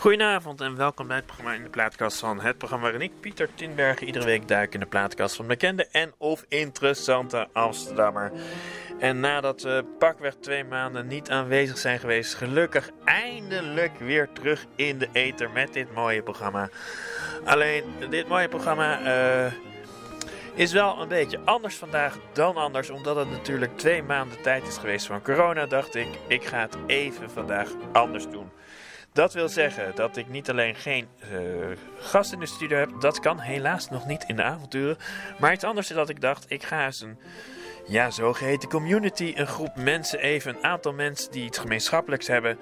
Goedenavond en welkom bij het programma in de plaatkast van het programma waarin ik, Pieter Tinbergen, iedere week duik in de plaatkast van bekende en of interessante Amsterdammer. En nadat we pakweg twee maanden niet aanwezig zijn geweest, gelukkig eindelijk weer terug in de ether met dit mooie programma. Alleen, dit mooie programma eh, is wel een beetje anders vandaag dan anders, omdat het natuurlijk twee maanden tijd is geweest van corona, dacht ik, ik ga het even vandaag anders doen. Dat wil zeggen dat ik niet alleen geen uh, gast in de studio heb, dat kan helaas nog niet in de avonturen. Maar iets anders is dat ik dacht, ik ga eens een ja, zogeheten community, een groep mensen, even een aantal mensen die iets gemeenschappelijks hebben,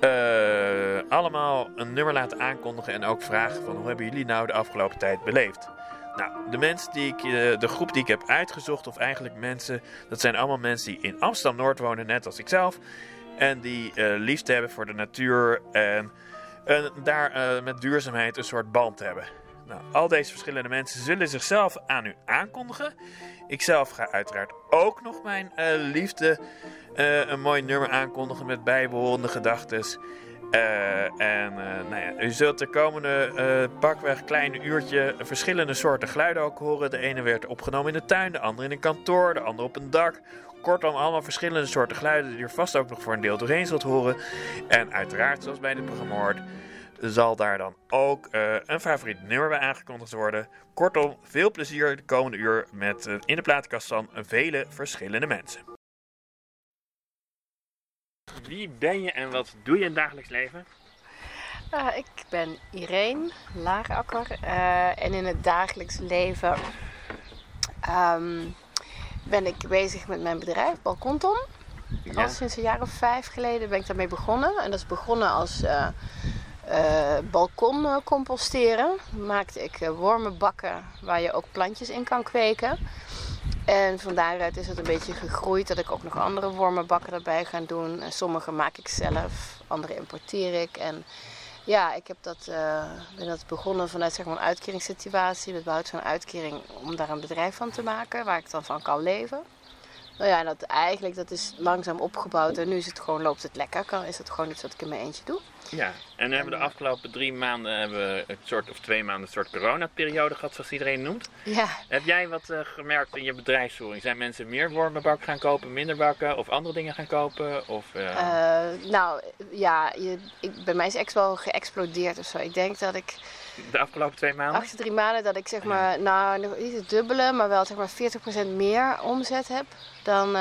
uh, allemaal een nummer laten aankondigen en ook vragen van hoe hebben jullie nou de afgelopen tijd beleefd. Nou, de mensen die ik, uh, de groep die ik heb uitgezocht, of eigenlijk mensen, dat zijn allemaal mensen die in Amsterdam Noord wonen, net als ik zelf. En die uh, liefde hebben voor de natuur en, en daar uh, met duurzaamheid een soort band hebben. Nou, al deze verschillende mensen zullen zichzelf aan u aankondigen. Ikzelf ga uiteraard ook nog mijn uh, liefde een mooi nummer aankondigen met bijbehorende gedachten. en nou ja, u zult de komende pakweg kleine uurtje verschillende soorten geluiden ook horen. De ene werd opgenomen in de tuin, de andere in een kantoor, de andere op een dak kortom, allemaal verschillende soorten geluiden die je vast ook nog voor een deel doorheen zult horen. En uiteraard, zoals bij dit programma hoort, zal daar dan ook uh, een favoriet nummer bij aangekondigd worden. Kortom, veel plezier de komende uur met uh, in de plaatkast van vele verschillende mensen. Wie ben je en wat doe je in het dagelijks leven? Uh, ik ben Irene Laarakker en in het dagelijks leven um, ben ik bezig met mijn bedrijf, Balkonton. Ja. Al sinds een jaar of vijf geleden ben ik daarmee begonnen. En dat is begonnen als uh, uh, balkon uh, composteren. Maakte ik wormenbakken waar je ook plantjes in kan kweken. En van daaruit is het een beetje gegroeid dat ik ook nog andere wormenbakken erbij ga doen. En sommige maak ik zelf, andere importeer ik. En ja, ik heb dat, uh, ben dat begonnen vanuit zeg maar, een uitkeringssituatie. Met behoud van uitkering om daar een bedrijf van te maken. Waar ik dan van kan leven. Nou ja, dat eigenlijk dat is langzaam opgebouwd. En nu is het gewoon, loopt het lekker. Kan, is het gewoon iets wat ik in mijn eentje doe. Ja, en we hebben de afgelopen drie maanden, hebben we een soort, of twee maanden, een soort coronaperiode gehad, zoals iedereen noemt. Ja. Heb jij wat uh, gemerkt in je bedrijfsvoering? Zijn mensen meer wormenbak gaan kopen, minder bakken of andere dingen gaan kopen? Of, uh... Uh, nou, ja, je, ik, bij mij is X wel geëxplodeerd of zo. Ik denk dat ik... De afgelopen twee maanden? Achter drie maanden dat ik zeg maar, nou nog niet het dubbele, maar wel zeg maar 40% meer omzet heb dan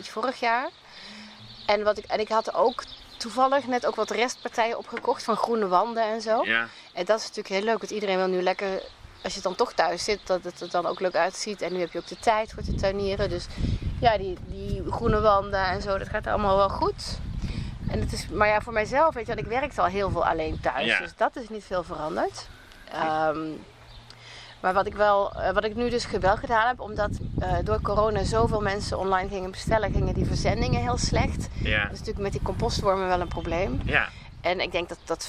vorig jaar. En, wat ik, en ik had ook toevallig net ook wat restpartijen opgekocht van groene wanden en zo. Ja. En dat is natuurlijk heel leuk, want iedereen wil nu lekker, als je dan toch thuis zit, dat het er dan ook leuk uitziet. En nu heb je ook de tijd voor te tuinieren. Dus ja, die, die groene wanden en zo, dat gaat allemaal wel goed. En het is, maar ja, voor mijzelf, weet je, want ik werkte al heel veel alleen thuis. Ja. Dus dat is niet veel veranderd. Um, maar wat ik, wel, uh, wat ik nu dus wel gedaan heb, omdat uh, door corona zoveel mensen online gingen bestellen, gingen die verzendingen heel slecht. Ja. Dat is natuurlijk met die compostwormen wel een probleem. Ja. En ik denk dat, dat 50%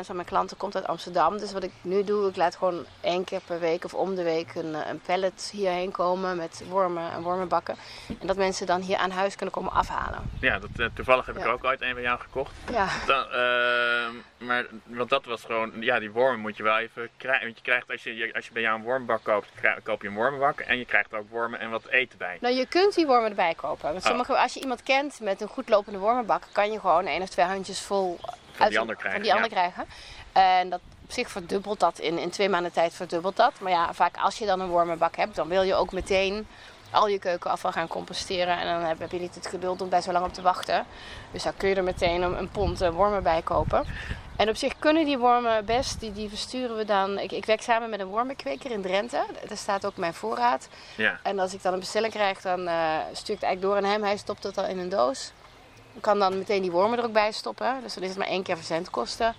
van mijn klanten komt uit Amsterdam. Dus wat ik nu doe, ik laat gewoon één keer per week of om de week een, een pallet hierheen komen met wormen en wormenbakken. En dat mensen dan hier aan huis kunnen komen afhalen. Ja, dat, uh, toevallig heb ja. ik ook ooit een bij jou gekocht. Ja. Dan, uh, maar, want dat was gewoon, ja, die wormen moet je wel even krijgen. Want je krijgt, als je, als je bij jou een wormbak koopt, koop je een wormenbak. En je krijgt ook wormen en wat eten bij. Nou, je kunt die wormen erbij kopen. Want sommige, oh. als je iemand kent met een goed lopende wormenbak, kan je gewoon één of twee handjes vol van die ander krijgen. Van die ander ja. krijgen. En dat op zich verdubbelt dat in, in twee maanden tijd verdubbelt dat. Maar ja, vaak als je dan een wormenbak hebt, dan wil je ook meteen al je keukenafval gaan composteren. En dan heb, heb je niet het geduld om daar zo lang op te wachten. Dus dan kun je er meteen een, een pond wormen bij kopen. En op zich kunnen die wormen best, die, die versturen we dan. Ik, ik werk samen met een wormenkweker in Drenthe. Daar staat ook mijn voorraad. Ja. En als ik dan een bestelling krijg, dan uh, stuur ik het eigenlijk door aan hem. Hij stopt het al in een doos. Ik kan dan meteen die wormen er ook bij stoppen. Dus dan is het maar één keer verzendkosten.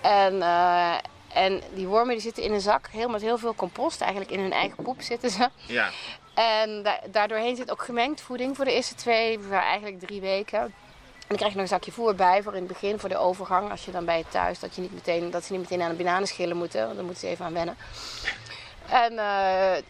En, uh, en die wormen die zitten in een zak, heel met heel veel compost. Eigenlijk in hun eigen poep zitten ze. Ja. En da daardoorheen zit ook gemengd voeding voor de eerste twee, eigenlijk drie weken. En dan krijg je nog een zakje voer bij voor in het begin, voor de overgang. Als je dan bij je thuis, dat, je niet meteen, dat ze niet meteen aan de bananenschillen moeten. Want dan moeten ze even aan wennen. En uh,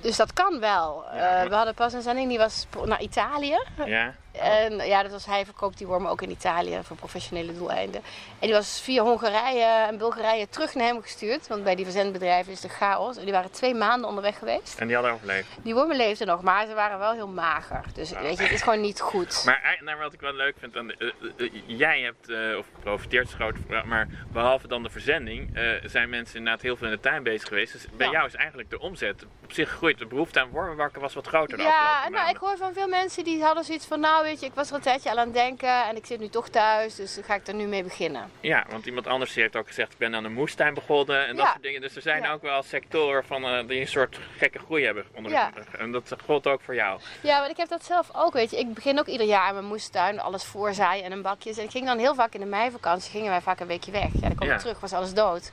dus dat kan wel. Ja, uh, we hadden pas een zending die was naar Italië. Ja. En ja, dat was hij verkoopt die wormen ook in Italië voor professionele doeleinden. En die was via Hongarije en Bulgarije terug naar hem gestuurd. Want bij die verzendbedrijven is de chaos. En die waren twee maanden onderweg geweest. En die hadden overleefd. Die wormen leefden nog, maar ze waren wel heel mager. Dus weet je, het is gewoon niet goed. Maar eh, nou, wat ik wel leuk vind, dan, eh, eh, jij hebt, of profiteert is maar behalve dan de verzending, zijn mensen inderdaad heel veel in de tuin bezig geweest. Dus bij Ja. jou is eigenlijk de omzet op zich gegroeid. De behoefte aan wormenbakken was wat groter de Ja, nou, maanden. ik hoor van veel mensen die hadden zoiets van, nou weet je, ik was er een tijdje al aan het denken en ik zit nu toch thuis, dus ga ik er nu mee beginnen. Ja, want iemand anders heeft ook gezegd, ik ben aan een moestuin begonnen en dat Ja. soort dingen. Dus er zijn Ja. ook wel sectoren van, eh, die een soort gekke groei hebben. Onder Ja. En dat gold ook voor jou. Ja, maar ik heb dat zelf ook, weet je. Ik begin ook ieder jaar in mijn moestuin, alles voorzaaien en een bakjes. En ik ging dan heel vaak in de meivakantie, gingen wij vaak een weekje weg. Ja, dan kwam ik terug, was alles dood.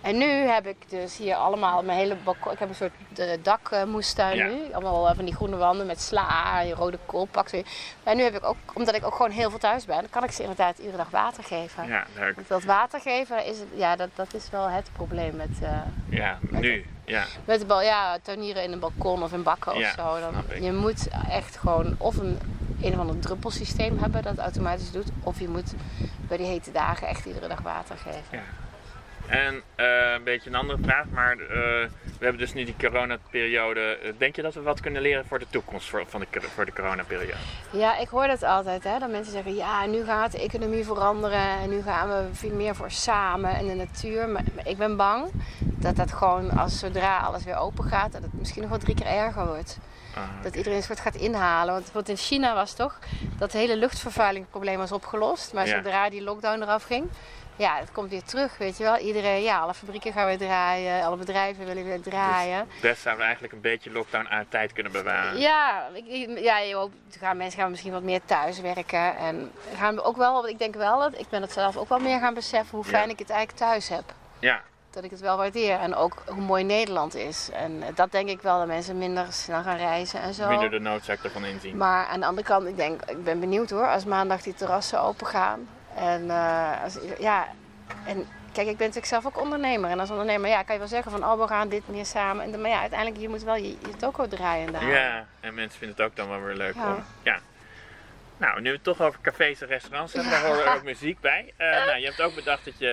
En nu heb ik dus hier allemaal mijn hele balkon. Ik heb een soort uh, dakmoestuin Ja. nu. Allemaal eh, van die groene wanden met sla, je rode kool, pak ze. En nu heb ik ook, omdat ik ook gewoon heel veel thuis ben, kan ik ze inderdaad iedere dag water geven. Ja, leuk. Want dat water geven, is, ja, dat, dat is wel het probleem met, eh, Ja, nu. Ja. met de bal, ja, tuinieren in een balkon of in bakken Ja, of zo. Dan, je moet echt gewoon of een, een of ander druppelsysteem hebben dat automatisch doet. Of je moet bij die hete dagen echt iedere dag water geven. Ja. En eh, een beetje een andere vraag, maar eh, we hebben dus nu die coronaperiode. Eh, Denk je dat we wat kunnen leren voor de toekomst voor, van de, voor de coronaperiode? Ja, ik hoor dat altijd. Hè, dat mensen zeggen, ja, nu gaat de economie veranderen. En nu gaan we veel meer voor samen en de natuur. Maar, maar ik ben bang dat dat gewoon, als zodra alles weer open gaat, dat het misschien nog wel drie keer erger wordt. Ah, Dat iedereen een soort gaat inhalen. Want bijvoorbeeld in China was toch dat hele luchtvervuilingsprobleem was opgelost. Maar Ja. zodra die lockdown eraf ging, ja, het komt weer terug, weet je wel. Iedereen, ja, alle fabrieken gaan weer draaien, alle bedrijven willen weer draaien. Het best zouden we eigenlijk een beetje lockdown aan tijd kunnen bewaren. Ja, ik, ja je hoopt- gaan, mensen gaan misschien wat meer thuis werken. En gaan we ook wel, ik denk wel, dat ik ben het zelf ook wel meer gaan beseffen hoe fijn Ja. ik het eigenlijk thuis heb. Ja, Dat ik het wel waardeer. En ook hoe mooi Nederland is. En dat denk ik wel, dat mensen minder snel gaan reizen en zo. minder de noodzaak ervan inzien. Maar aan de andere kant, ik denk, ik ben benieuwd hoor, als maandag die terrassen open gaan. En eh, als, ja, en kijk, ik ben natuurlijk zelf ook ondernemer. En als ondernemer, ja, kan je wel zeggen van, oh, we gaan dit meer samen. En, dan- maar ja, uiteindelijk, je moet wel je, je toko draaien daar. Ja, en mensen vinden het ook dan wel weer leuk Ja. om. Ja. Nou, nu we het toch over cafés en restaurants hebben, daar hoort ook muziek bij. Eh, nou, je hebt ook bedacht dat je,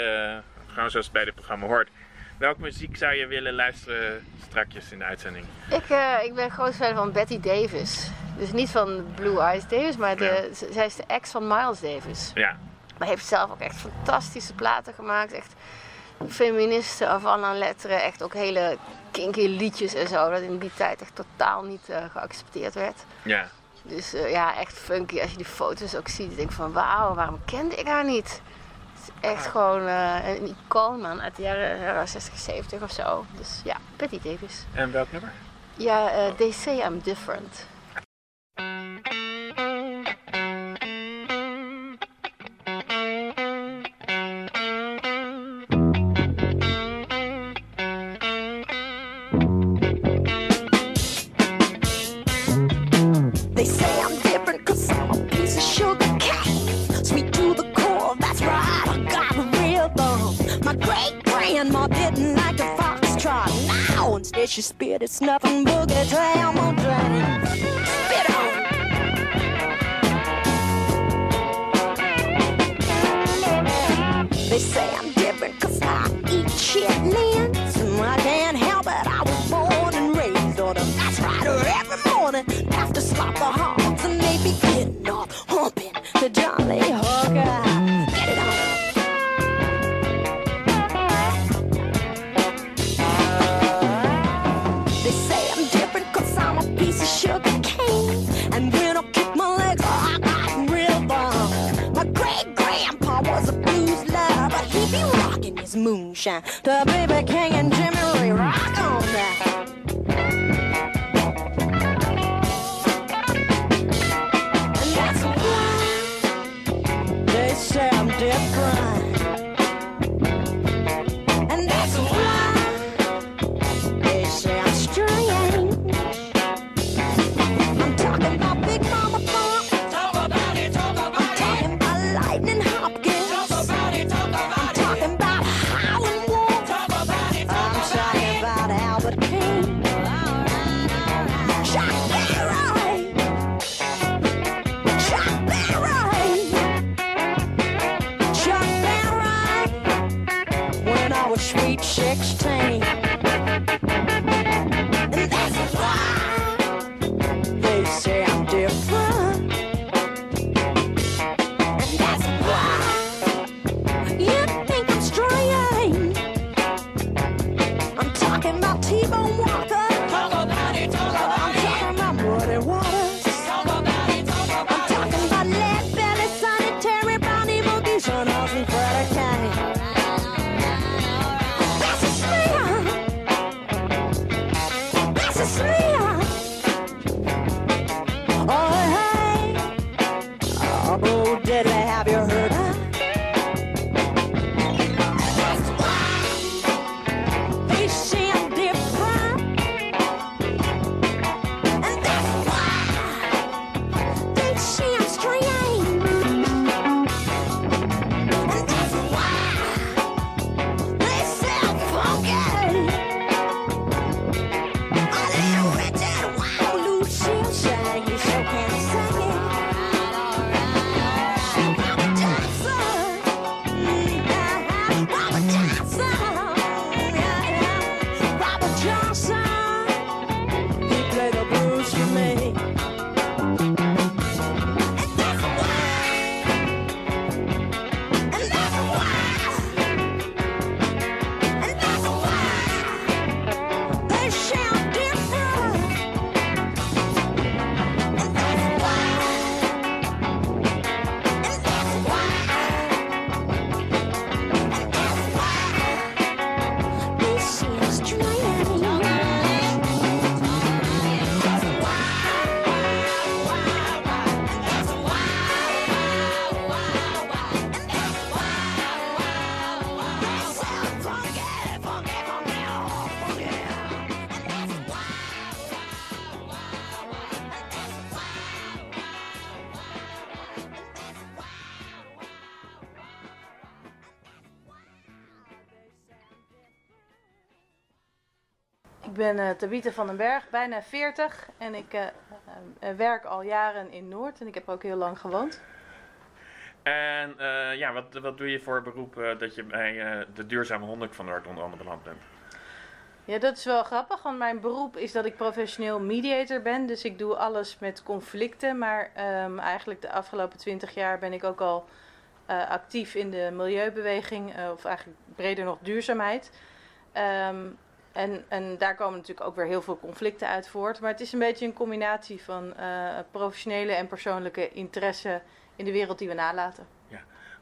eh, gewoon zoals het bij dit programma hoort, welke muziek zou je willen luisteren strakjes in de uitzending? Ik, ik ben groot fan van Betty Davis. Dus niet van Blue Eyes Davis, maar de, zij is de ex van Miles Davis. Ja, Maar heeft zelf ook echt fantastische platen gemaakt. Echt feministen af aan letteren. Echt ook hele kinky liedjes en zo. Dat in die tijd echt totaal niet eh, geaccepteerd werd. ja. Dus eh, ja, echt funky. Als je die foto's ook ziet, denk ik van wauw, waarom kende ik haar niet? Het is echt gewoon eh, een icoon man uit de jaren, jaren 60, 70 of zo. Dus ja, Betty Davis. En welk nummer? Ja, eh, they say I'm different. She spit, it's nothing but a drama, drama. Moonshine. The baby king and Jimmy rock on that. Ben eh Tabitha van den Berg, bijna 40 en ik eh, eh, werk al jaren in Noord en ik heb er ook heel lang gewoond. En ja, wat, wat doe je voor beroep dat je bij de duurzame honderd van Noord onder andere beland bent? Ja, dat is wel grappig, want mijn beroep is dat ik professioneel mediator ben. Dus ik doe alles met conflicten. Maar ehm, eigenlijk de afgelopen twintig jaar ben ik ook al actief in de milieubeweging. of eigenlijk breder nog duurzaamheid. Ehm, en, en daar komen natuurlijk ook weer heel veel conflicten uit voort. Maar het is een beetje een combinatie van eh, professionele en persoonlijke interesse in de wereld die we nalaten.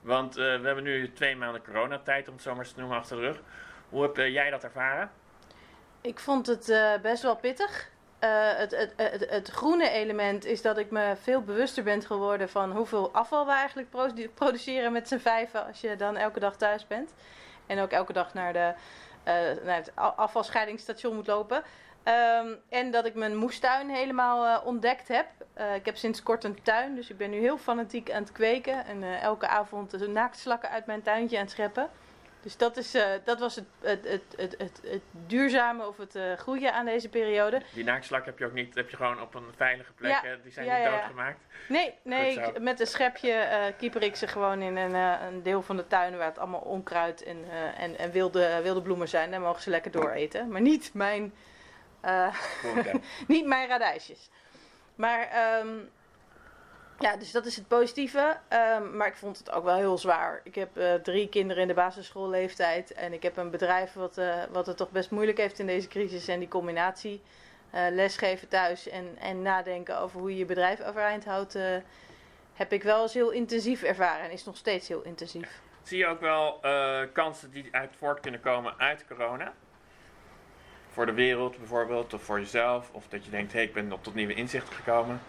Want eh, we hebben nu twee maanden coronatijd, om het zo maar te noemen, achter de rug. Hoe heb eh, jij dat ervaren? Ik vond het best wel pittig. Het, het, het, het groene element is dat ik me veel bewuster ben geworden van hoeveel afval we eigenlijk produ- produceren met z'n vijven als je dan elke dag thuis bent. En ook elke dag naar, de, naar het afvalscheidingsstation moet lopen. Ehm, en dat ik mijn moestuin helemaal eh, ontdekt heb. Eh, ik heb sinds kort een tuin, dus ik ben nu heel fanatiek aan het kweken. En eh, elke avond de naaktslakken uit mijn tuintje aan het scheppen. Dus dat, is, eh, dat was het, het, het, het, duurzame of het eh goede aan deze periode. Die naaktslak heb je ook niet, heb je gewoon op een veilige plek, Ja, eh, die zijn ja, niet doodgemaakt. Nee, nee ik- met een schepje keeper ik ze gewoon in een, een deel van de tuin waar het allemaal onkruid en, en, en wilde, wilde bloemen zijn. Daar mogen ze lekker dooreten. Maar niet mijn, niet mijn radijsjes. Maar ehm, ja, dus dat is het positieve. Ehm, maar ik vond het ook wel heel zwaar. Ik heb eh, drie kinderen in de basisschoolleeftijd. En ik heb een bedrijf wat, eh, wat het toch best moeilijk heeft in deze crisis. En die combinatie eh, lesgeven thuis en, en nadenken over hoe je je bedrijf overeind houdt... heb ik wel eens heel intensief ervaren. En is nog steeds heel intensief. Zie je ook wel kansen die uit voort kunnen komen uit corona? Voor de wereld bijvoorbeeld, of voor jezelf? Of dat je denkt, hé, ik ben nog tot nieuwe inzichten gekomen.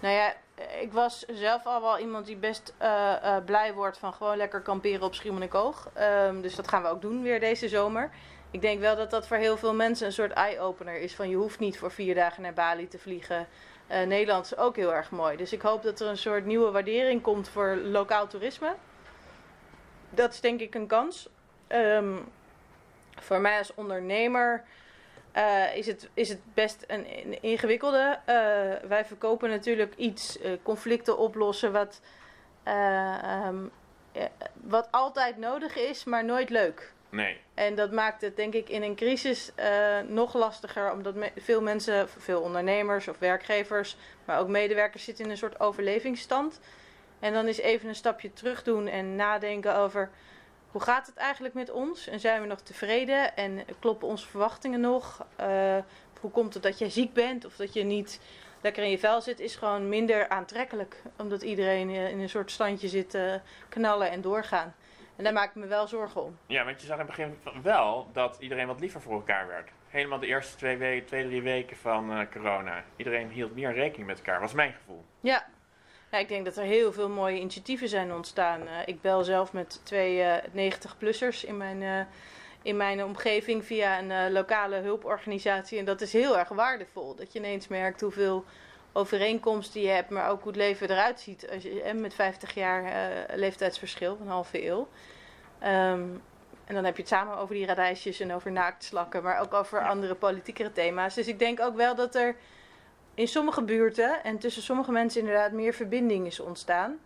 Nou ja, ik was zelf al wel iemand die best eh, eh, blij wordt van gewoon lekker kamperen op Schiermonnikoog. Ehm dus dat gaan we ook doen weer deze zomer. Ik denk wel dat dat voor heel veel mensen een soort eye-opener is. Van je hoeft niet voor vier dagen naar Bali te vliegen. Eh, Nederland is ook heel erg mooi. Dus ik hoop dat er een soort nieuwe waardering komt voor lokaal toerisme. Dat is denk ik een kans. Ehm, voor mij als ondernemer eh, is, het, is het best een, een ingewikkelde. Eh, wij verkopen natuurlijk iets, eh, conflicten oplossen, wat, eh, ehm, eh, wat altijd nodig is, maar nooit leuk. Nee. En dat maakt het denk ik in een crisis nog lastiger, omdat me- veel mensen, veel ondernemers of werkgevers, maar ook medewerkers zitten in een soort overlevingsstand. En dan is even een stapje terug doen en nadenken over hoe gaat het eigenlijk met ons? En zijn we nog tevreden? En kloppen onze verwachtingen nog? Eh, hoe komt het dat jij ziek bent of dat je niet lekker in je vel zit? Is gewoon minder aantrekkelijk, omdat iedereen eh, in een soort standje zit te knallen en doorgaan. En daar maak ik me wel zorgen om. Ja, want je zag in het begin wel dat iedereen wat liever voor elkaar werd. Helemaal de eerste twee, we twee drie weken van eh, corona. Iedereen hield meer rekening met elkaar, was mijn gevoel. Ja. Ja, ik denk dat er heel veel mooie initiatieven zijn ontstaan. Eh, ik bel zelf met twee eh 90-plussers in mijn, eh, in mijn omgeving via een eh, lokale hulporganisatie. En dat is heel erg waardevol. Dat je ineens merkt hoeveel overeenkomsten je hebt, maar ook hoe het leven eruit ziet. Als je, en met 50 jaar eh, leeftijdsverschil, een halve eeuw. Ehm, en dan heb je het samen over die radijsjes en over naaktslakken, maar ook over andere politiekere thema's. Dus ik denk ook wel dat er in sommige buurten en tussen sommige mensen inderdaad meer verbinding is ontstaan.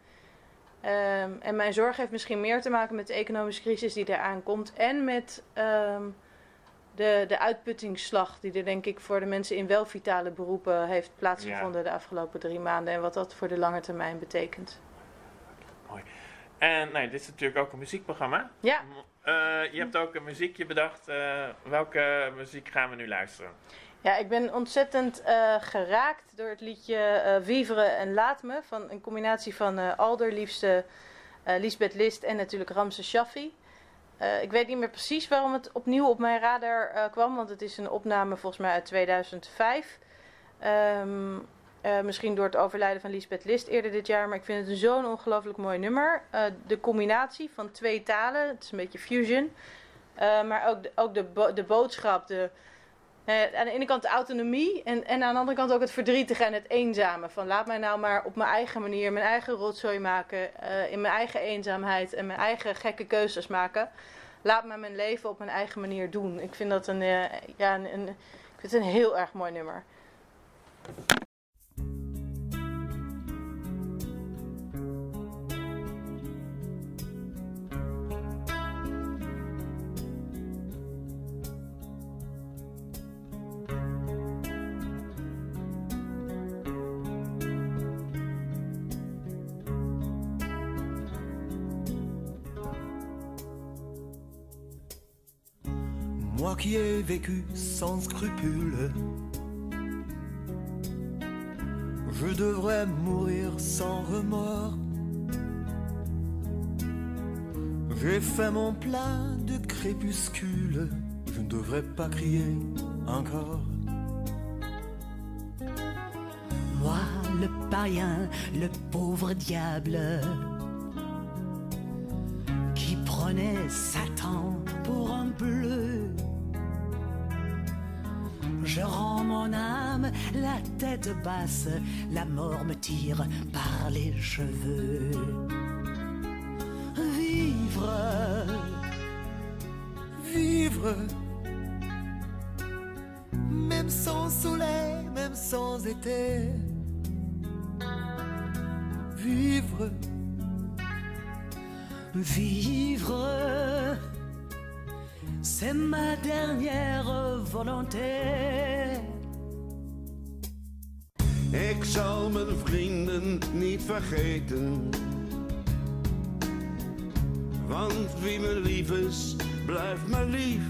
Ehm, en mijn zorg heeft misschien meer te maken met de economische crisis die eraan komt. En met ehm, de, de uitputtingsslag die er denk ik voor de mensen in wel vitale beroepen heeft plaatsgevonden de afgelopen drie maanden. En wat dat voor de lange termijn betekent. En nee, dit is natuurlijk ook een muziekprogramma. Ja, Eh, je hebt ook een muziekje bedacht. Eh, welke muziek gaan we nu luisteren? Ja, ik ben ontzettend eh, geraakt door het liedje eh Vivre en Laat Me. Van een combinatie van allerliefste eh Lisbeth List en natuurlijk Ramse Shaffi. Ik weet niet meer precies waarom het opnieuw op mijn radar kwam. Want het is een opname volgens mij uit 2005. Ehm, eh, misschien door het overlijden van Lisbeth List eerder dit jaar. Maar ik vind het zo'n ongelooflijk mooi nummer. De combinatie van twee talen. Het is een beetje fusion. Maar ook, de, ook de, de boodschap, de, aan de ene kant de autonomie en, en aan de andere kant ook het verdrietige en het eenzame. Van laat mij nou maar op mijn eigen manier mijn eigen rotzooi maken. eh, in mijn eigen eenzaamheid en mijn eigen gekke keuzes maken. Laat me mijn leven op mijn eigen manier doen. Ik vind dat een, eh, ja, een- ik vind het een heel erg mooi nummer. Vécu sans scrupule, je devrais mourir sans remords. J'ai fait mon plein de crépuscule, je ne devrais pas crier encore. Moi, le païen, le pauvre diable, qui prenait Satan pour un bleu. Je rends mon âme la tête basse, la mort me tire par les cheveux. Vivre, Vivre, même sans soleil, même sans été. Vivre, vivre, c'est ma dernière volonté. Ik zal mijn vrienden niet vergeten. Want wie me lief is, blijft me lief.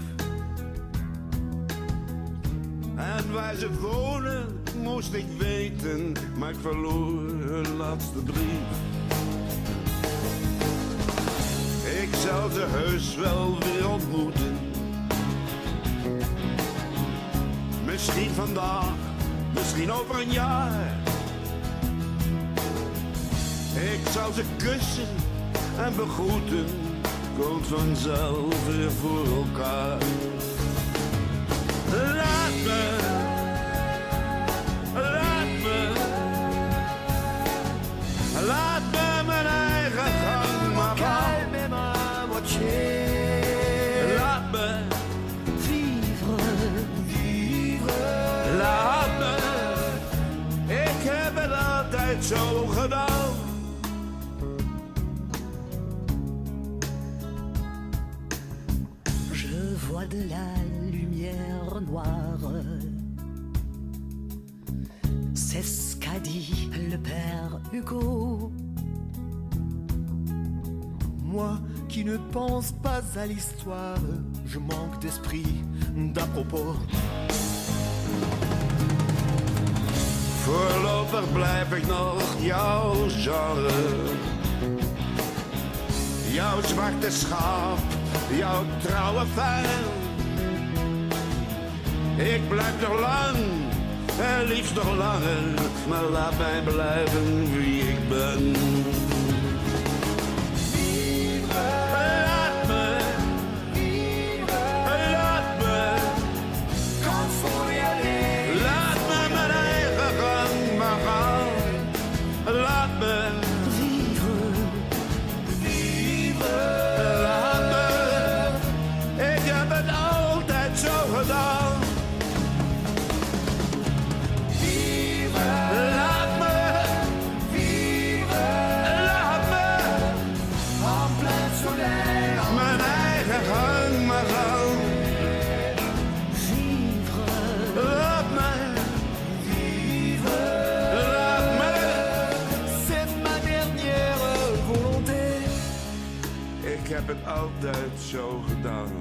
En waar ze wonen, moest ik weten, maar ik verloor hun laatste brief. Zal ze heus wel weer ontmoeten. Misschien vandaag, misschien over een jaar. Ik zal ze kussen en begroeten, komt vanzelf weer voor elkaar. Zo gedaan. loi de la lumière noire. C'est ce qu'a dit le père Hugo. Moi qui ne pense pas à l'histoire, je manque d'esprit d'à propos. Voorlopig blijf ik nog jouw genre. Jouw zwarte schaap, jouw trouwe fan. Ik blijf nog lang, en liefst nog langer, maar laat mij blijven wie ik ben. Altijd zo gedaan.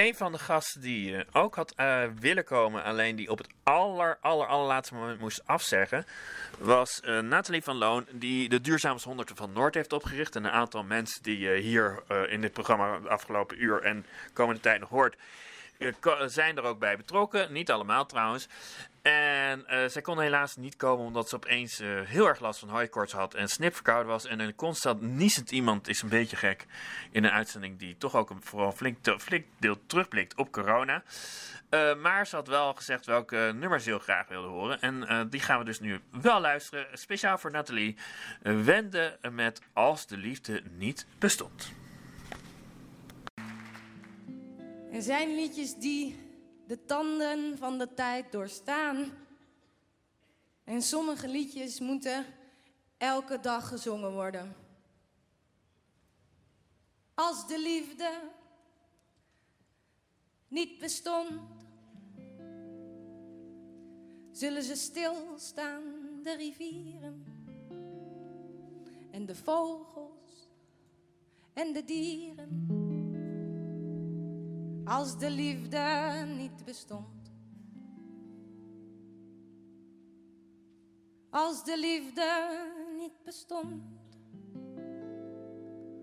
Een van de gasten die eh, ook had eh, willen komen, alleen die op het aller, aller, allerlaatste moment moest afzeggen, was eh, Nathalie van Loon, die de Duurzame Honderd van Noord heeft opgericht. En een aantal mensen die je hier in dit programma de afgelopen uur en komende tijd nog hoort, zijn er ook bij betrokken. Niet allemaal trouwens. En eh, zij kon helaas niet komen omdat ze opeens eh, heel erg last van hooikoorts had en snipverkouden was. En een constant niezend iemand is een beetje gek in een uitzending die toch ook een vooral flink, deel terugblikt op corona. Eh, maar ze had wel gezegd welke nummers ze heel graag wilde horen. En eh, die gaan we dus nu wel luisteren. Speciaal voor Nathalie. Wende met Als de liefde niet bestond. Er zijn liedjes die de tanden van de tijd doorstaan. En sommige liedjes moeten elke dag gezongen worden. Als de liefde niet bestond, zullen ze stilstaan, de rivieren en de vogels en de dieren als de liefde niet bestond. Als de liefde niet bestond,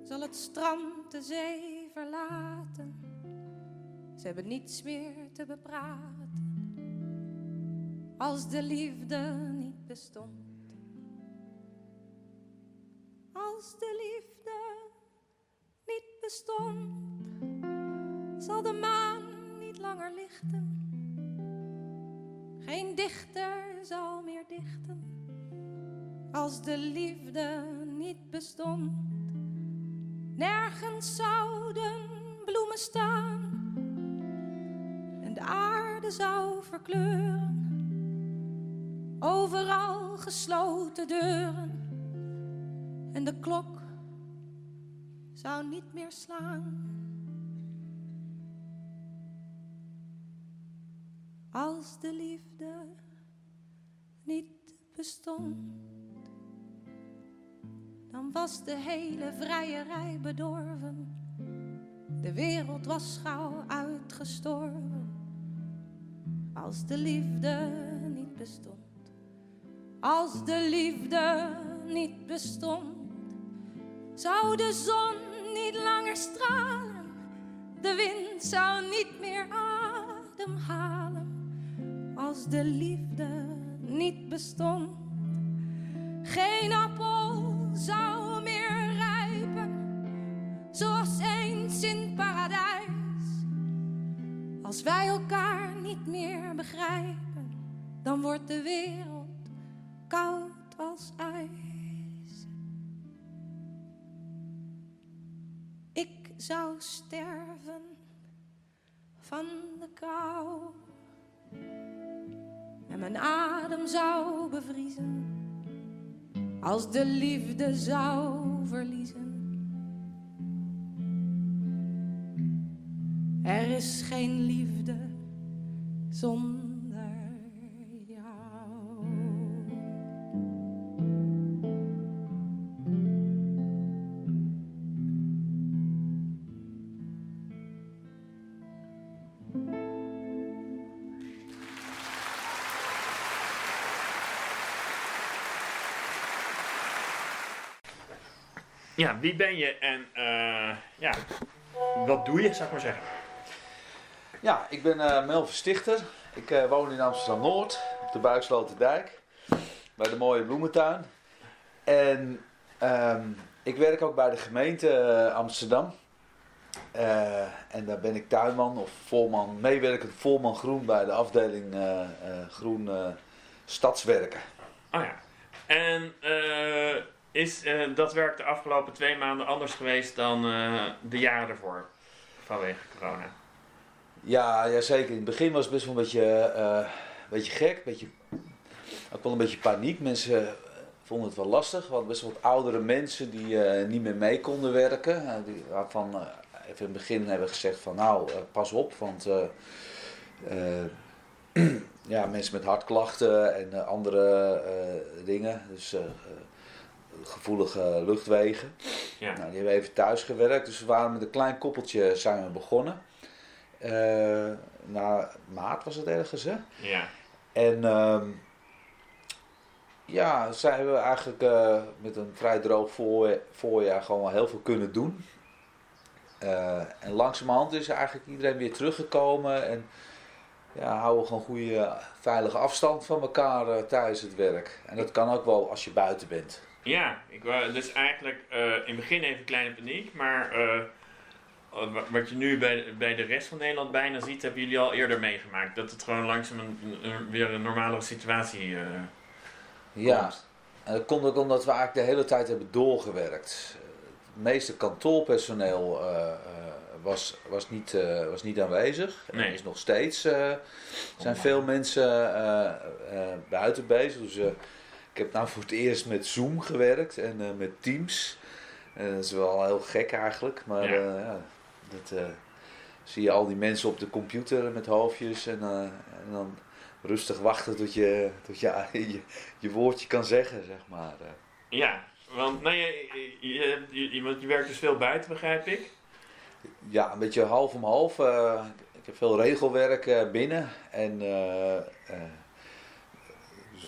zal het strand de zee verlaten. Ze hebben niets meer te bepraten. Als de liefde niet bestond. Als de liefde niet bestond zal de maan niet langer lichten. Geen dichter zal meer dichten als de liefde niet bestond. Nergens zouden bloemen staan en de aarde zou verkleuren. Overal gesloten deuren en de klok zou niet meer slaan. Als de liefde niet bestond. Dan was de hele vrijerij bedorven. De wereld was gauw uitgestorven. Als de liefde niet bestond. Als de liefde niet bestond. Zou de zon niet langer stralen. De wind zou niet meer ademhalen als de liefde niet bestond. Geen appel zou meer rijpen, zoals eens in paradijs. Als wij elkaar niet meer begrijpen, dan wordt de wereld koud als ijs. ik zou sterven van de kou. En mijn adem zou bevriezen als de liefde zou verliezen. Er is geen liefde zonder Ja, wie ben je en eh, ja, wat doe je, zou ik maar zeggen. Ja, ik ben eh Melvin Stichter. Ik eh, woon in Amsterdam-Noord, op de Buiksloterdijk, bij de mooie bloementuin. En ehm, ik werk ook bij de gemeente eh, Amsterdam. Eh, en daar ben ik tuinman of voorman, meewerkend voorman groen bij de afdeling eh, eh, groen eh, stadswerken. Oh ja. En eh, is eh, dat werk de afgelopen twee maanden anders geweest dan eh, de jaren ervoor? Vanwege corona. Ja, ja, zeker. In het begin was het best wel een beetje, eh, een beetje gek. Een beetje, ook wel een beetje paniek. Mensen vonden het wel lastig. We hadden best wel wat oudere mensen die niet meer mee konden werken. Die, waarvan even in het begin hebben gezegd van nou, pas op. Want ja, mensen met hartklachten en andere dingen. Dus gevoelige luchtwegen. Ja. Nou, die hebben even thuis gewerkt. Dus we waren met een klein koppeltje zijn we begonnen. Eh na maart was het ergens, hè? Ja. En ehm, ja, zij hebben eigenlijk eh, met een vrij droog voor, voorjaar gewoon wel heel veel kunnen doen. Eh, en langzamerhand is eigenlijk iedereen weer teruggekomen en ja, houden gewoon goede, veilige afstand van elkaar eh, tijdens het werk. En dat kan ook wel als je buiten bent. Ja, ik wou, dus eigenlijk eh, in het begin even kleine paniek, maar eh, wa- wat je nu bij, bij de rest van Nederland bijna ziet, hebben jullie al eerder meegemaakt. Dat het gewoon langzaam een, een- weer een normale situatie eh Ja, komt. en dat komt ook omdat we eigenlijk de hele tijd hebben doorgewerkt. Het meeste kantoorpersoneel was, was, niet, was niet aanwezig. En Nee. is nog steeds zijn veel mensen buiten bezig. Dus, ik heb nou voor het eerst met Zoom gewerkt en eh, met Teams. En dat is wel heel gek eigenlijk. Maar Ja. ja. ja, dat, eh, zie je al die mensen op de computer met hoofdjes. En, eh, en dan rustig wachten tot je, tot je, je, je woordje kan zeggen, zeg maar. eh. Ja, want nou, je, je, je, je, want je werkt dus veel buiten, begrijp ik. Ja, een beetje half om half. eh, ik heb veel regelwerk eh, binnen en eh, eh,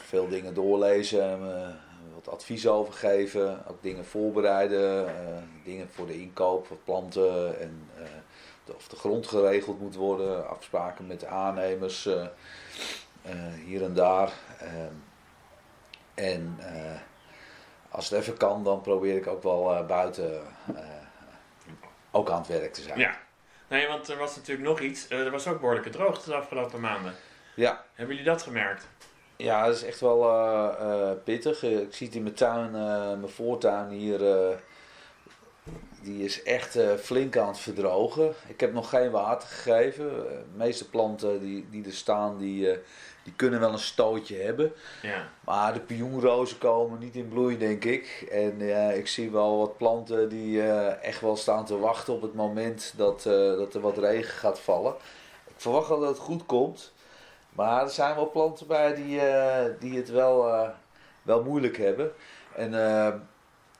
veel dingen doorlezen, eh, wat advies over geven, ook dingen voorbereiden, eh, dingen voor de inkoop van planten en eh, de- of de grond geregeld moet worden, afspraken met de aannemers hier en daar. Ehm, en als het even kan, dan probeer ik ook wel buiten ook aan het werk te zijn. Ja. Nee, want er was natuurlijk nog iets. Er was ook behoorlijke droogte de afgelopen maanden. Ja, Hebben jullie dat gemerkt? Ja dat is echt wel eh, eh, pittig. Eh, Ik zie het in mijn tuin, mijn voortuin hier. die is echt flink aan het verdrogen. Ik heb nog geen water gegeven. De meeste planten die, die er staan, die, die kunnen wel een stootje hebben. Ja. Maar de pioenrozen komen niet in bloei, denk ik. En ik zie wel wat planten die echt wel staan te wachten op het moment dat, dat er wat regen gaat vallen. Ik verwacht wel dat het goed komt. Maar er zijn wel planten bij die, eh, die het wel, eh, wel moeilijk hebben. En eh,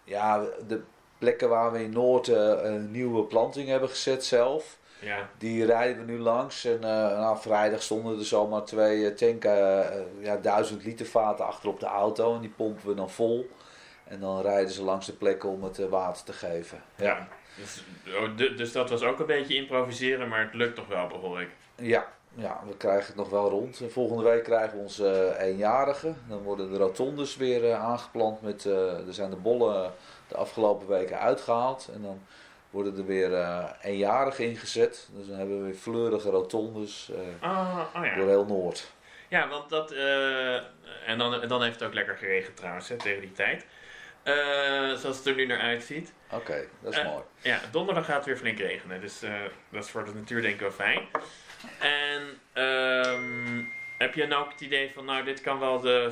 ja, de plekken waar we in Noord een nieuwe planting hebben gezet zelf. Ja. Die rijden we nu langs. En eh, nou, vrijdag stonden er zomaar twee tanken, eh, ja, duizend liter vaten achter op de auto. En die pompen we dan vol. En dan rijden ze langs de plekken om het water te geven. Ja. Dus, oh, du- dus dat was ook een beetje improviseren, maar het lukt toch wel, behoor ik. Ja, ja, we krijgen het nog wel rond. En volgende week krijgen we onze eh, eenjarige. Dan worden de rotondes weer eh, aangeplant. Met, eh, er zijn de bollen de afgelopen weken uitgehaald. En dan worden er weer eenjarigen ingezet. Dus dan hebben we weer fleurige rotondes Oh, oh ja. door heel Noord. Ja, want dat. en dan, dan heeft het ook lekker geregend trouwens, hè, tegen die tijd. zoals het er nu naar uitziet. Oké, dat is mooi. Ja, donderdag gaat het weer flink regenen, dus dat is voor de natuur denk ik wel fijn. En ehm, heb je nou ook het idee van, nou dit kan wel de,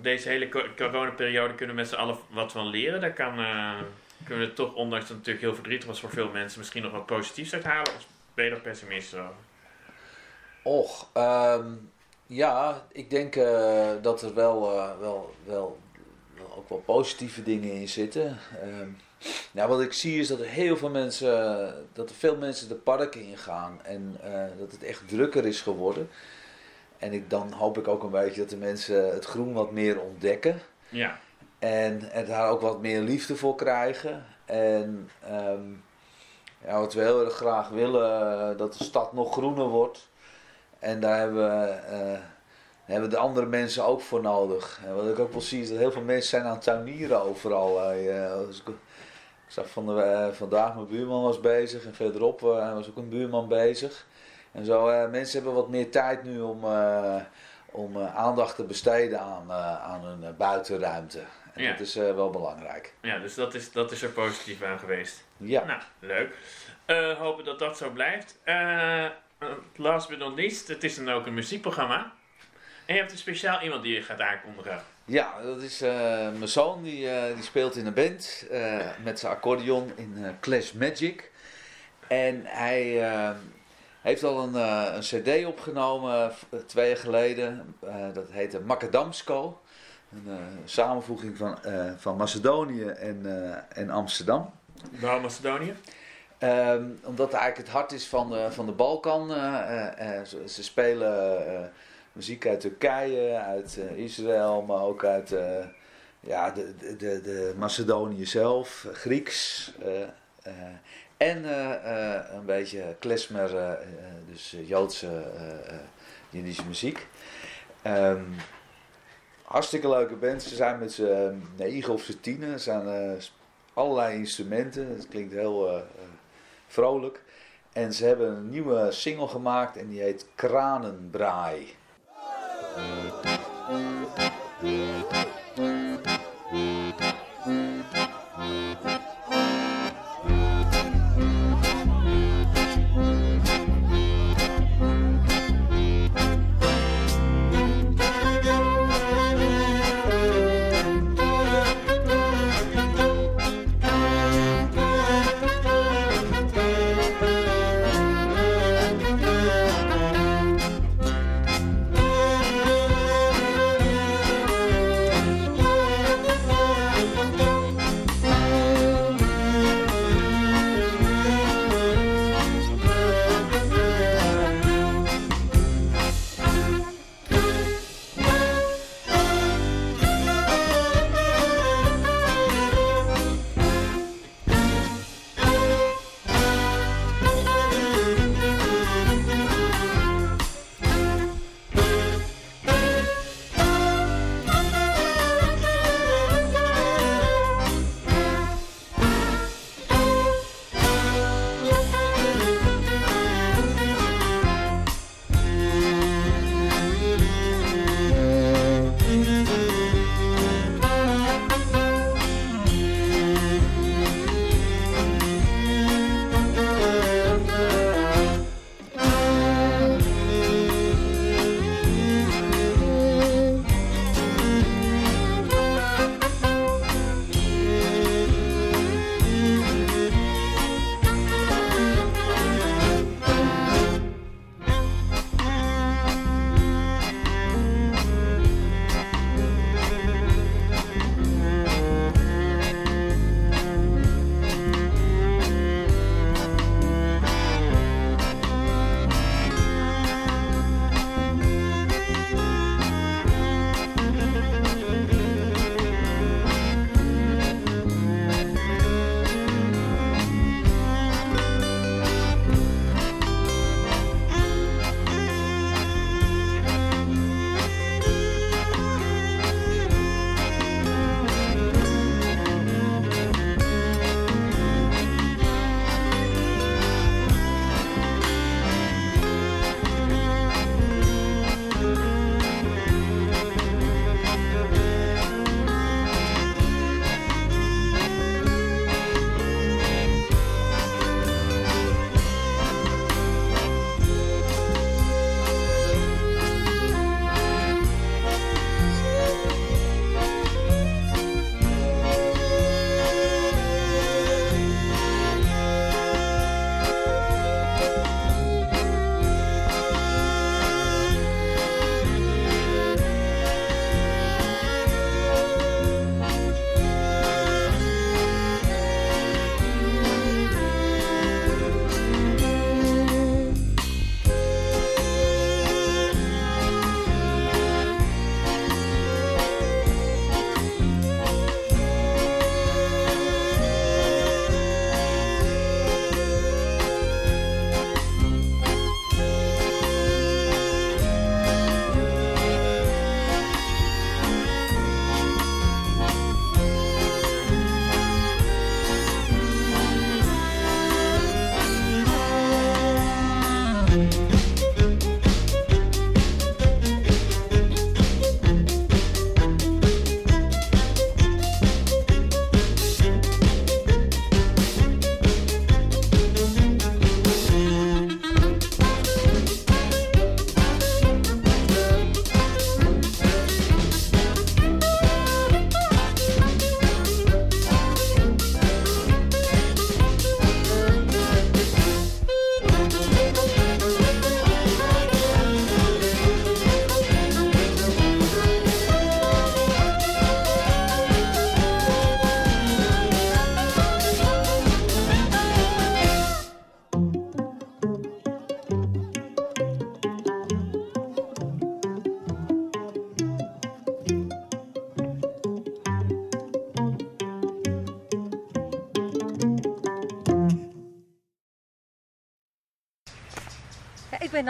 deze hele co- coronaperiode kunnen we met z'n allen wat van leren. Daar kan, eh, kunnen we toch, ondanks dat het natuurlijk heel verdrietig was voor veel mensen, misschien nog wat positiefs uithalen? Of ben je er pessimistisch over? Och, ehm, ja, ik denk eh, dat er wel, eh, wel, wel, wel ook wel positieve dingen in zitten. Ehm, nou, wat ik zie is dat er heel veel mensen, dat er veel mensen de parken ingaan en eh, dat het echt drukker is geworden. En ik, dan hoop ik ook een beetje dat de mensen het groen wat meer ontdekken. Ja, En, en daar ook wat meer liefde voor krijgen. En ehm, ja, wat we heel erg graag willen, eh, dat de stad nog groener wordt. En daar hebben we, eh, hebben de andere mensen ook voor nodig. En wat ik ook wel zie is dat heel veel mensen zijn aan het tuinieren overal. Ik, zag van de, eh, vandaag, mijn buurman was bezig en verderop eh, was ook een buurman bezig. En zo, eh, mensen hebben wat meer tijd nu om, om aandacht te besteden aan, aan hun buitenruimte. En Ja. dat is wel belangrijk. ja dus dat is, dat is er positief aan geweest. Ja. Nou, leuk. Hopen dat dat zo blijft. Eh, last but not least, het is dan ook een muziekprogramma. En je hebt een speciaal iemand die je gaat aankondigen. Ja, dat is eh, mijn zoon, die, eh, die speelt in een band eh, met zijn accordeon in Clash Magic. En hij heeft al een, een cd opgenomen twee jaar geleden. Dat heette Macadamsco. Een samenvoeging van, van Macedonië en, en Amsterdam. Waarom Macedonië? Ehm, omdat het eigenlijk het hart is van de, van de Balkan. ze, ze spelen muziek uit Turkije, uit eh, Israël, maar ook uit eh, ja, de, de, de, Macedonië zelf, eh, Grieks. en een beetje klezmer, dus Joodse, Jiddische muziek. Ehm, hartstikke leuke band. Ze zijn met z'n negen of z'n tienen. Er zijn allerlei instrumenten. Het klinkt heel vrolijk. En ze hebben een nieuwe single gemaakt en die heet Kranenbraai. Ben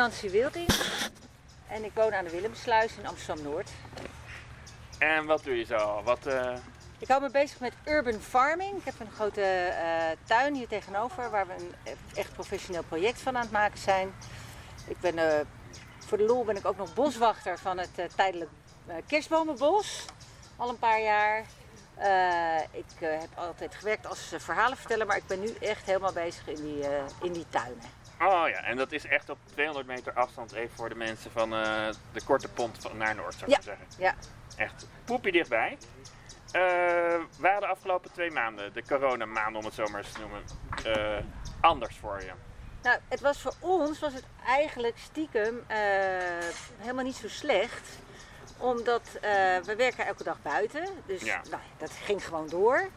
Nancy Wilding en ik woon aan de Willemsluis in Amsterdam-Noord. En wat doe je zo? Wat, eh, Ik hou me bezig met urban farming. Ik heb een grote eh, tuin hier tegenover waar we een e- echt professioneel project van aan het maken zijn. Ik ben, eh, voor de lol ben ik ook nog boswachter van het eh, tijdelijk eh, kerstbomenbos. Al een paar jaar. Eh, ik eh, heb altijd gewerkt als eh, verhalenverteller, maar ik ben nu echt helemaal bezig in die, eh, in die tuinen. Oh ja, en dat is echt op 200 meter afstand even voor de mensen van eh, de korte pont van naar Noord, zou ik Ja. zeggen. Ja. Echt poepie dichtbij. Eh waren de afgelopen twee maanden, de coronamaanden om het zo maar eens te noemen, eh, anders voor je? Nou, het was voor ons was het eigenlijk stiekem eh, helemaal niet zo slecht. Omdat eh, we werken elke dag buiten. Dus Ja. nou, dat ging gewoon door.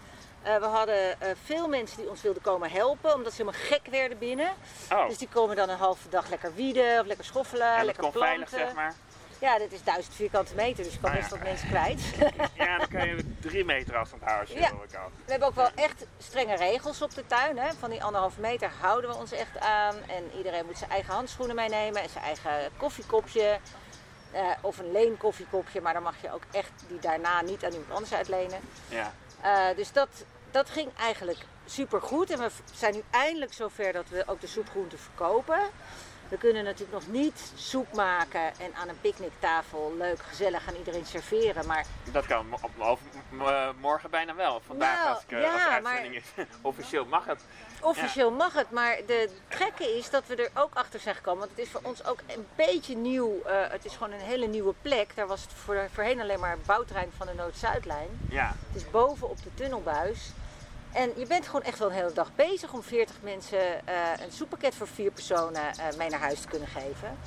Eh, we hadden eh, veel mensen die ons wilden komen helpen, omdat ze helemaal gek werden binnen. Oh. Dus die komen dan een halve dag lekker wieden of lekker schoffelen, en lekker planten. veilig, zeg maar. Ja, dit is duizend vierkante meter, dus je kan Ah, best ja. wat mensen kwijt. Ja, dan kan je drie meter afstand houden, als je Ja. wil. ik. We hebben ook wel echt strenge regels op de tuin. Hè? Van die anderhalve meter houden we ons echt aan. En iedereen moet zijn eigen handschoenen meenemen en zijn eigen koffiekopje. Eh, of een leen koffiekopje, maar dan mag je ook echt die daarna niet aan iemand anders uitlenen. Ja. Eh, dus dat, dat ging eigenlijk super goed. En we zijn nu eindelijk zover dat we ook de soepgroenten verkopen. We kunnen natuurlijk nog niet soep maken en aan een picknicktafel leuk, gezellig aan iedereen serveren. Maar Dat kan op, eh, morgen bijna wel. Vandaag Nou, als, ik, eh, ja, als de maar- uitzending is. Officieel mag het. Officieel mag het, maar de gekke is dat we er ook achter zijn gekomen. Want het is voor ons ook een beetje nieuw. eh, het is gewoon een hele nieuwe plek. Daar was het voor, voorheen alleen maar bouwterrein van de Noord-Zuidlijn. Ja. Het is boven op de tunnelbuis. En je bent gewoon echt wel een hele dag bezig om 40 mensen eh, een soeppakket voor vier personen eh, mee naar huis te kunnen geven.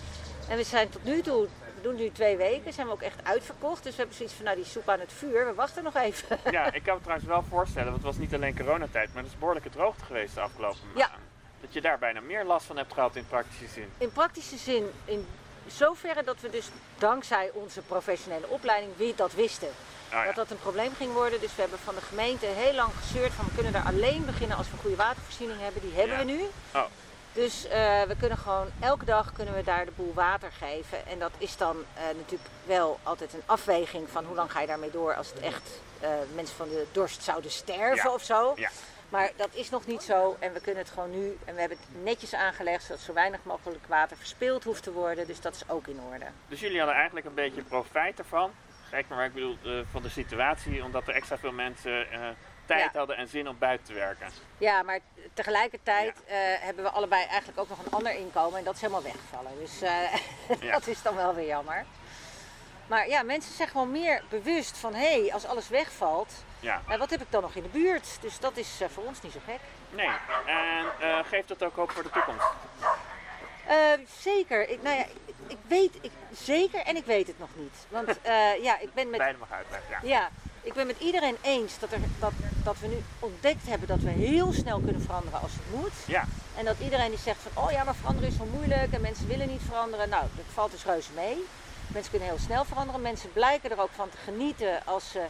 En we zijn tot nu toe, we doen nu twee weken, zijn we ook echt uitverkocht. Dus we hebben zoiets van, nou die soep aan het vuur, we wachten nog even. Ja, ik kan me trouwens wel voorstellen, want het was niet alleen coronatijd, maar het is behoorlijke droogte geweest de afgelopen Ja. maanden. Dat je daar bijna meer last van hebt gehad in praktische zin. In praktische zin, in zoverre dat we dus dankzij onze professionele opleiding wie dat wisten. Oh ja. Dat dat een probleem ging worden. Dus we hebben van de gemeente heel lang gezeurd van we kunnen daar alleen beginnen als we goede watervoorziening hebben. Die hebben Ja. we nu. Oh. Dus eh, we kunnen gewoon elke dag kunnen we daar de boel water geven. En dat is dan eh, natuurlijk wel altijd een afweging van hoe lang ga je daarmee door als het echt eh, mensen van de dorst zouden sterven Ja. of zo. Maar dat is nog niet zo en we kunnen het gewoon nu. En we hebben het netjes aangelegd zodat zo weinig mogelijk water verspild hoeft te worden. Dus dat is ook in orde. Dus jullie hadden eigenlijk een beetje profijt ervan. Gek maar ik bedoel, eh, van de situatie, omdat er extra veel mensen eh, tijd Ja. hadden en zin om buiten te werken. Ja, maar tegelijkertijd eh, hebben we allebei eigenlijk ook nog een ander inkomen en dat is helemaal weggevallen. Dus Ja. dat is dan wel weer jammer. Maar ja, mensen zijn gewoon meer bewust van hé, hey, als alles wegvalt, Ja. eh, wat heb ik dan nog in de buurt? Dus dat is eh, voor ons niet zo gek. Nee, en eh, geeft dat ook hoop voor de toekomst? Eh, zeker. Ik, nou ja, ik, ik weet ik, zeker en ik weet het nog niet. Want eh, ja, ik ben met Beide mag uitleggen, ja. Ja, ik ben met iedereen eens dat, er, dat, dat we nu ontdekt hebben dat we heel snel kunnen veranderen als het moet. Ja. En dat iedereen die zegt van, oh ja, maar veranderen is zo moeilijk en mensen willen niet veranderen. Nou, dat valt dus reuze mee. Mensen kunnen heel snel veranderen. Mensen blijken er ook van te genieten als ze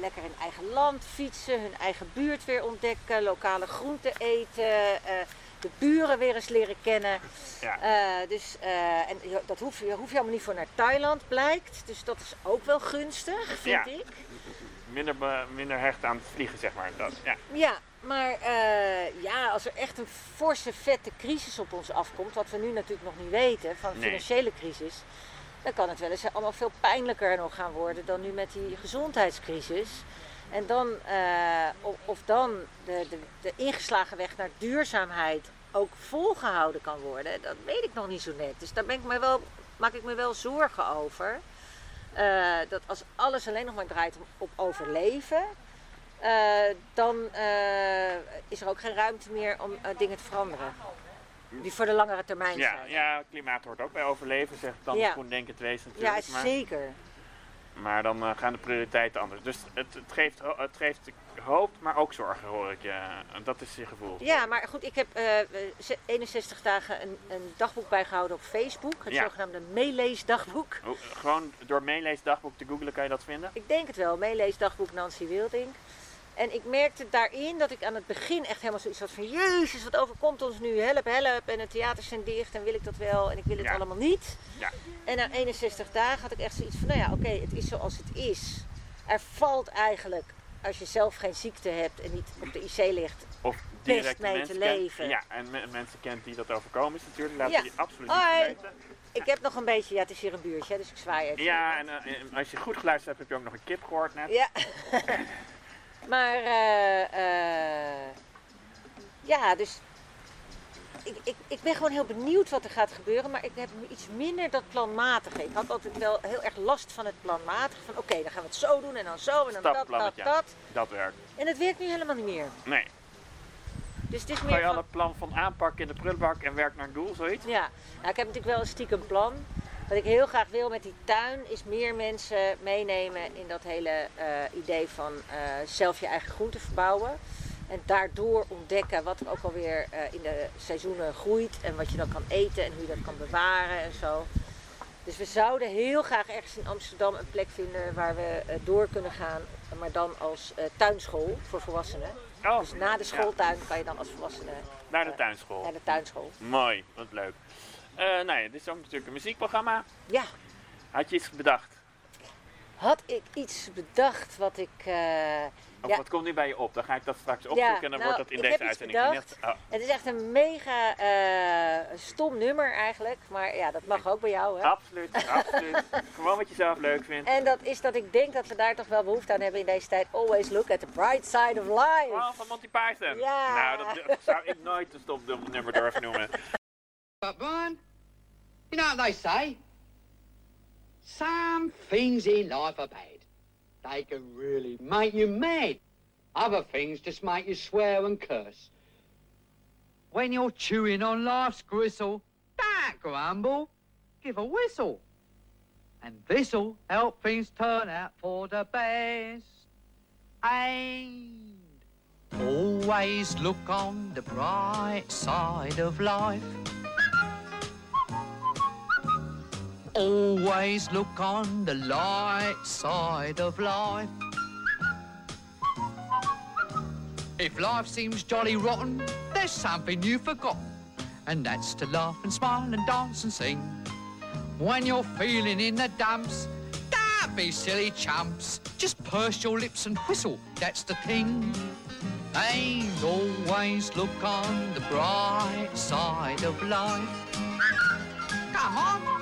lekker in eigen land fietsen, hun eigen buurt weer ontdekken, lokale groenten eten, eh, de buren weer eens leren kennen. Ja. Eh, dus, eh, en dat hoef je, hoef je allemaal niet voor naar Thailand, blijkt. Dus dat is ook wel gunstig, vind Ja. ik. Minder, be- minder hecht aan het vliegen, zeg maar. Dat, ja. Ja, maar eh, ja, als er echt een forse, vette crisis op ons afkomt, wat we nu natuurlijk nog niet weten, van Nee. financiële crisis, dan kan het wel eens allemaal veel pijnlijker nog gaan worden dan nu met die gezondheidscrisis. En dan, eh, of, dan de, de, de ingeslagen weg naar duurzaamheid ook volgehouden kan worden, dat weet ik nog niet zo net. Dus daar ben ik me wel, maak ik me wel zorgen over. Eh, dat als alles alleen nog maar draait om- op overleven, eh, dan is er ook geen ruimte meer om dingen te veranderen. Die voor de langere termijn Ja, zijn. ja, klimaat hoort ook bij overleven, zegt dan Ja. GroenDenkend wezen natuurlijk. Ja, zeker. maar dan eh, gaan de prioriteiten anders. Dus het, het, geeft, het geeft hoop, maar ook zorgen, hoor ik je. Dat is je gevoel. Ja, maar goed, ik heb eh, ze- 61 dagen een, een dagboek bijgehouden op Facebook. Het Ja. zogenaamde meeleesdagboek. Hoe- Gewoon door meeleesdagboek te googlen kan je dat vinden? Ik denk het wel, meeleesdagboek Nancy Wilding. En ik merkte daarin dat ik aan het begin echt helemaal zoiets had van... Jezus, wat overkomt ons nu? Help, help. En de theaters zijn dicht en wil ik dat wel en ik wil het Ja. allemaal niet. Ja. En na 61 dagen had ik echt zoiets van... Nou ja, oké, het is zoals het is. Er valt eigenlijk, als je zelf geen ziekte hebt en niet op de IC ligt... Of Best direct mee te kent- leven. Ja, en me- mensen kent die dat overkomen is natuurlijk. Laten Ja. die absoluut Hoi. niet vergeten. Ik heb nog een beetje... Ja, het is hier een buurtje, dus ik zwaai even. Ja, en eh, en als je goed geluisterd hebt, heb je ook nog een kip gehoord net. Ja. maar, eh, eh, ja, dus ik, ik, ik ben gewoon heel benieuwd wat er gaat gebeuren, maar ik heb iets minder dat planmatige. Ik had altijd wel heel erg last van het planmatige. Van oké, dan gaan we het zo doen en dan zo en dan dat, dat, dat. Dat werkt. En het werkt nu helemaal niet meer. Nee. Dus het is Ga meer je al van, het plan van aanpak in de prullenbak en werk naar een doel, zoiets? ja, nou, ik heb natuurlijk wel een stiekem plan. Wat ik heel graag wil met die tuin is meer mensen meenemen in dat hele eh, idee van eh, zelf je eigen groenten verbouwen. En daardoor ontdekken wat er ook alweer eh, in de seizoenen groeit en wat je dan kan eten en hoe je dat kan bewaren en zo. Dus we zouden heel graag ergens in Amsterdam een plek vinden waar we door kunnen gaan, maar dan als tuinschool voor volwassenen. Oh, Dus na de schooltuin kan je dan als volwassene Naar de tuinschool. naar de tuinschool. Mooi, wat leuk. Eh nou ja, dit is ook natuurlijk een muziekprogramma. Ja. Had je iets bedacht? Had ik iets bedacht wat ik. eh, Of ja, wat komt nu bij je op? Dan ga ik dat straks opzoeken en dan nou, wordt dat in deze uitzending gezegd. Oh, Het is echt een mega eh, stom nummer eigenlijk. Maar ja, dat mag ook bij jou. Hè? absoluut, absoluut. Gewoon wat je zelf leuk vindt. En dat is dat ik denk dat we daar toch wel behoefte aan hebben in deze tijd. Always look at the bright side of life. Oh, van Monty Python. Ja. Nou, dat, dat zou ik nooit een stopnummer durven noemen. But Brian, you know what they say? Some things in life are bad. They can really make you mad. Other things just make you swear and curse. When you're chewing on life's gristle, don't grumble, give a whistle. And this'll help things turn out for the best. And always look on the bright side of life. Always look on the light side of life. If life seems jolly rotten, there's something you've forgotten, and that's to laugh and smile and dance and sing. When you're feeling in the dumps, don't be silly chumps. Just purse your lips and whistle, that's the thing. And always look on the bright side of life. Come on.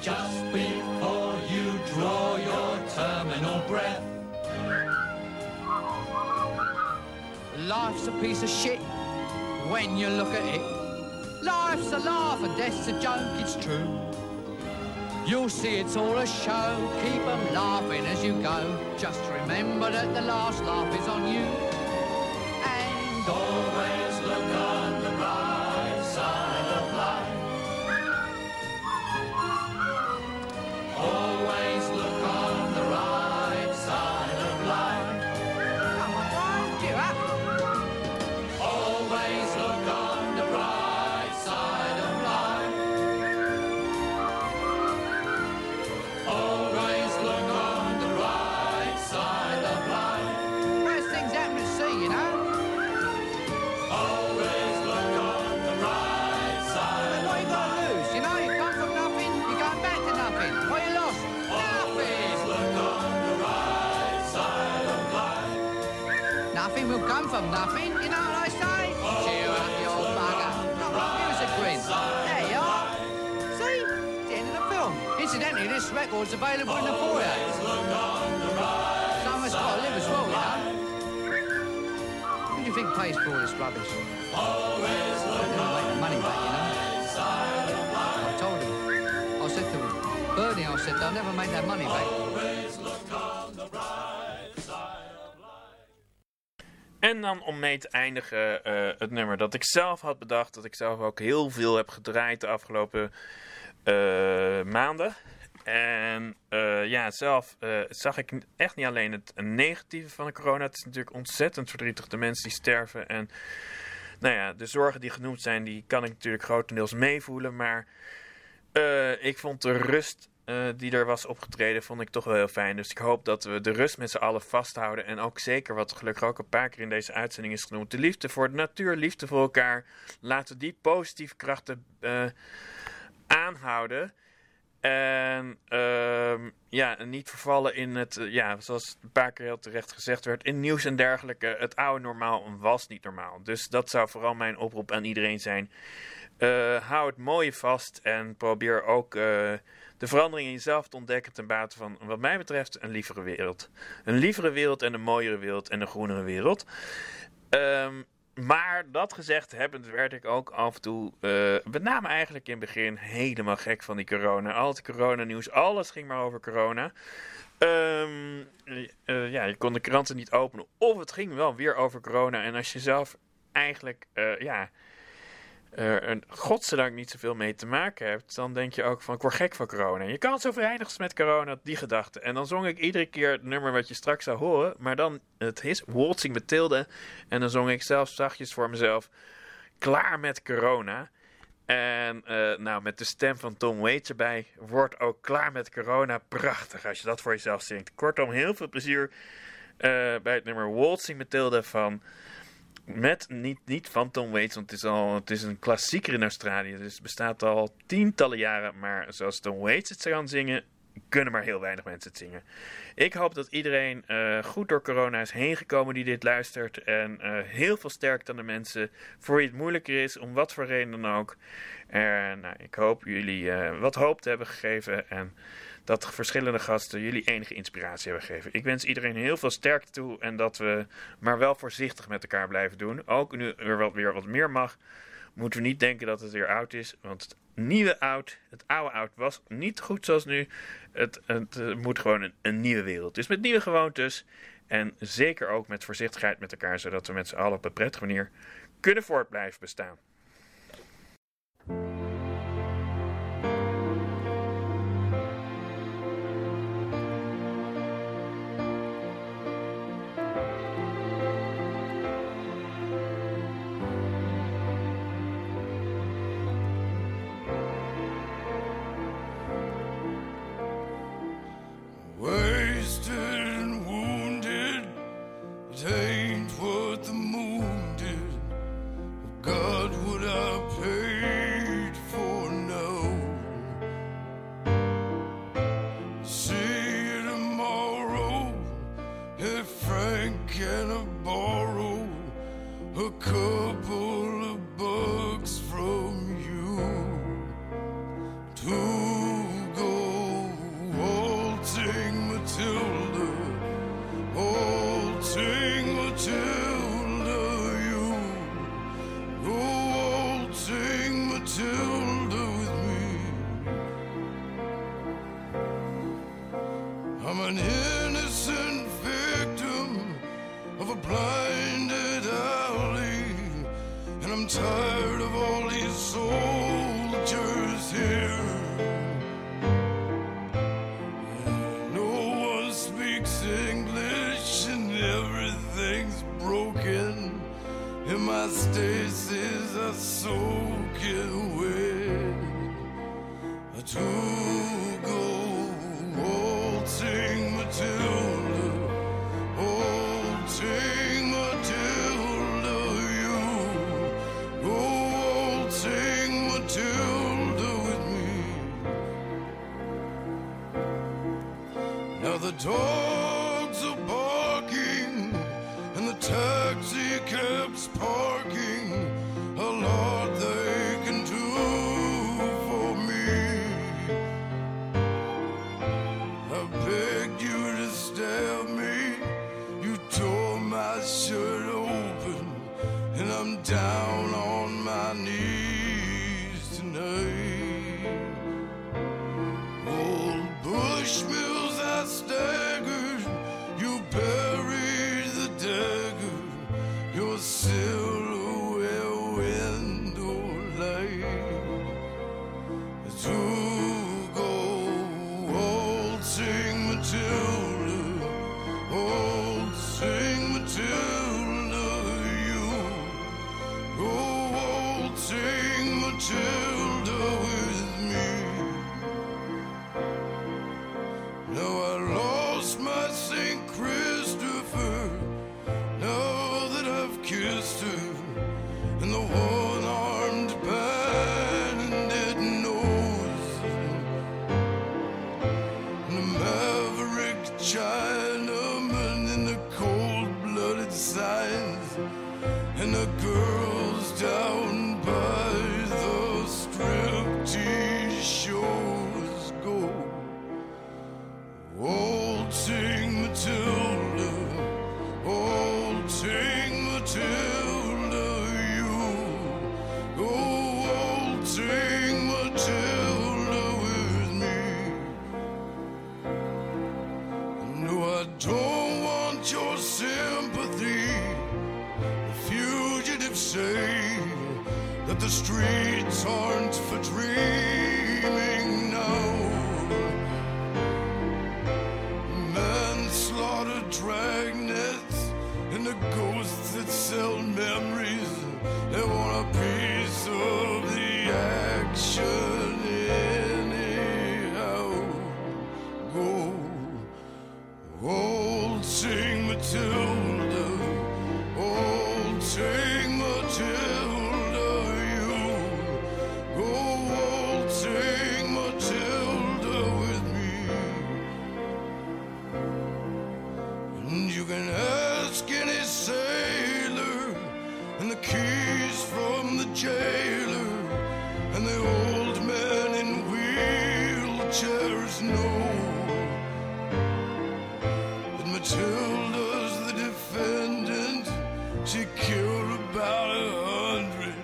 Just before you draw your terminal breath. Life's a piece of shit when you look at it. Life's a laugh and death's a joke, it's true. You'll see it's all a show, keep 'em laughing as you go. Just remember that the last laugh is on you. And always record's available in the foyer. Someone's got to live as well, you know. Who do you think pays for all this rubbish? Always look make the money back, you know. I told him. I said to him, Bernie, I said, they'll never make that money back. En dan om mee te eindigen eh, het nummer dat ik zelf had bedacht. Dat ik zelf ook heel veel heb gedraaid de afgelopen eh, maanden. En eh, ja, zelf eh, zag ik echt niet alleen het negatieve van de corona. Het is natuurlijk ontzettend verdrietig. De mensen die sterven. En nou ja, de zorgen die genoemd zijn, die kan ik natuurlijk grotendeels meevoelen. Maar eh, ik vond de rust die er was opgetreden, vond ik toch wel heel fijn. Dus ik hoop dat we de rust met z'n allen vasthouden. En ook zeker, wat gelukkig ook een paar keer in deze uitzending is genoemd, de liefde voor de natuur, liefde voor elkaar. Laten die positieve krachten aanhouden. En ehm, ja, niet vervallen in het, eh, ja, zoals een paar keer heel terecht gezegd werd, in nieuws en dergelijke. Het oude normaal was niet normaal. Dus dat zou vooral mijn oproep aan iedereen zijn. Eh, hou het mooie vast en probeer ook eh, de verandering in jezelf te ontdekken ten bate van, wat mij betreft, een lievere wereld. Een lievere wereld en een mooiere wereld en een groenere wereld. Ehm, maar dat gezegd hebbend werd ik ook af en toe, eh, met name eigenlijk in het begin, helemaal gek van die corona. Al het coronanieuws, alles ging maar over corona. Ehm, eh, ja, je kon de kranten niet openen. Of het ging wel weer over corona. En als je zelf eigenlijk, eh, ja, een godzijdank niet zoveel mee te maken hebt, dan denk je ook van, ik word gek van corona. Je kan zo vereenigen met corona, die gedachte. En dan zong ik iedere keer het nummer wat je straks zou horen, maar dan, het is Waltzing Mathilde. En dan zong ik zelf zachtjes voor mezelf, klaar met corona. En eh, nou, met de stem van Tom Waits erbij, wordt ook klaar met corona prachtig als je dat voor jezelf zingt. Kortom, heel veel plezier eh, bij het nummer Waltzing Mathilde van... Met, niet, niet van Tom Waits, want het is, al, het is een klassieker in Australië. Dus het bestaat al tientallen jaren. Maar zoals Tom Waits het kan zingen, kunnen maar heel weinig mensen het zingen. Ik hoop dat iedereen eh, goed door corona is heen gekomen die dit luistert. En eh, heel veel sterkte aan de mensen. Voor wie het moeilijker is, om wat voor reden dan ook. En nou, ik hoop jullie eh, wat hoop te hebben gegeven. En dat verschillende gasten jullie enige inspiratie hebben gegeven. Ik wens iedereen heel veel sterkte toe. En dat we maar wel voorzichtig met elkaar blijven doen. Ook nu er wat, weer wat meer mag, moeten we niet denken dat het weer oud is. Want het nieuwe oud, het oude oud was niet goed zoals nu. Het, het eh, moet gewoon een, nieuwe wereld. Dus met nieuwe gewoontes. En zeker ook met voorzichtigheid met elkaar. Zodat we met z'n allen op een prettige manier kunnen voort blijven bestaan. the keys from the jailer and the old man in wheelchairs know that Matilda's the defendant. She killed about a hundred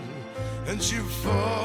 and she fought.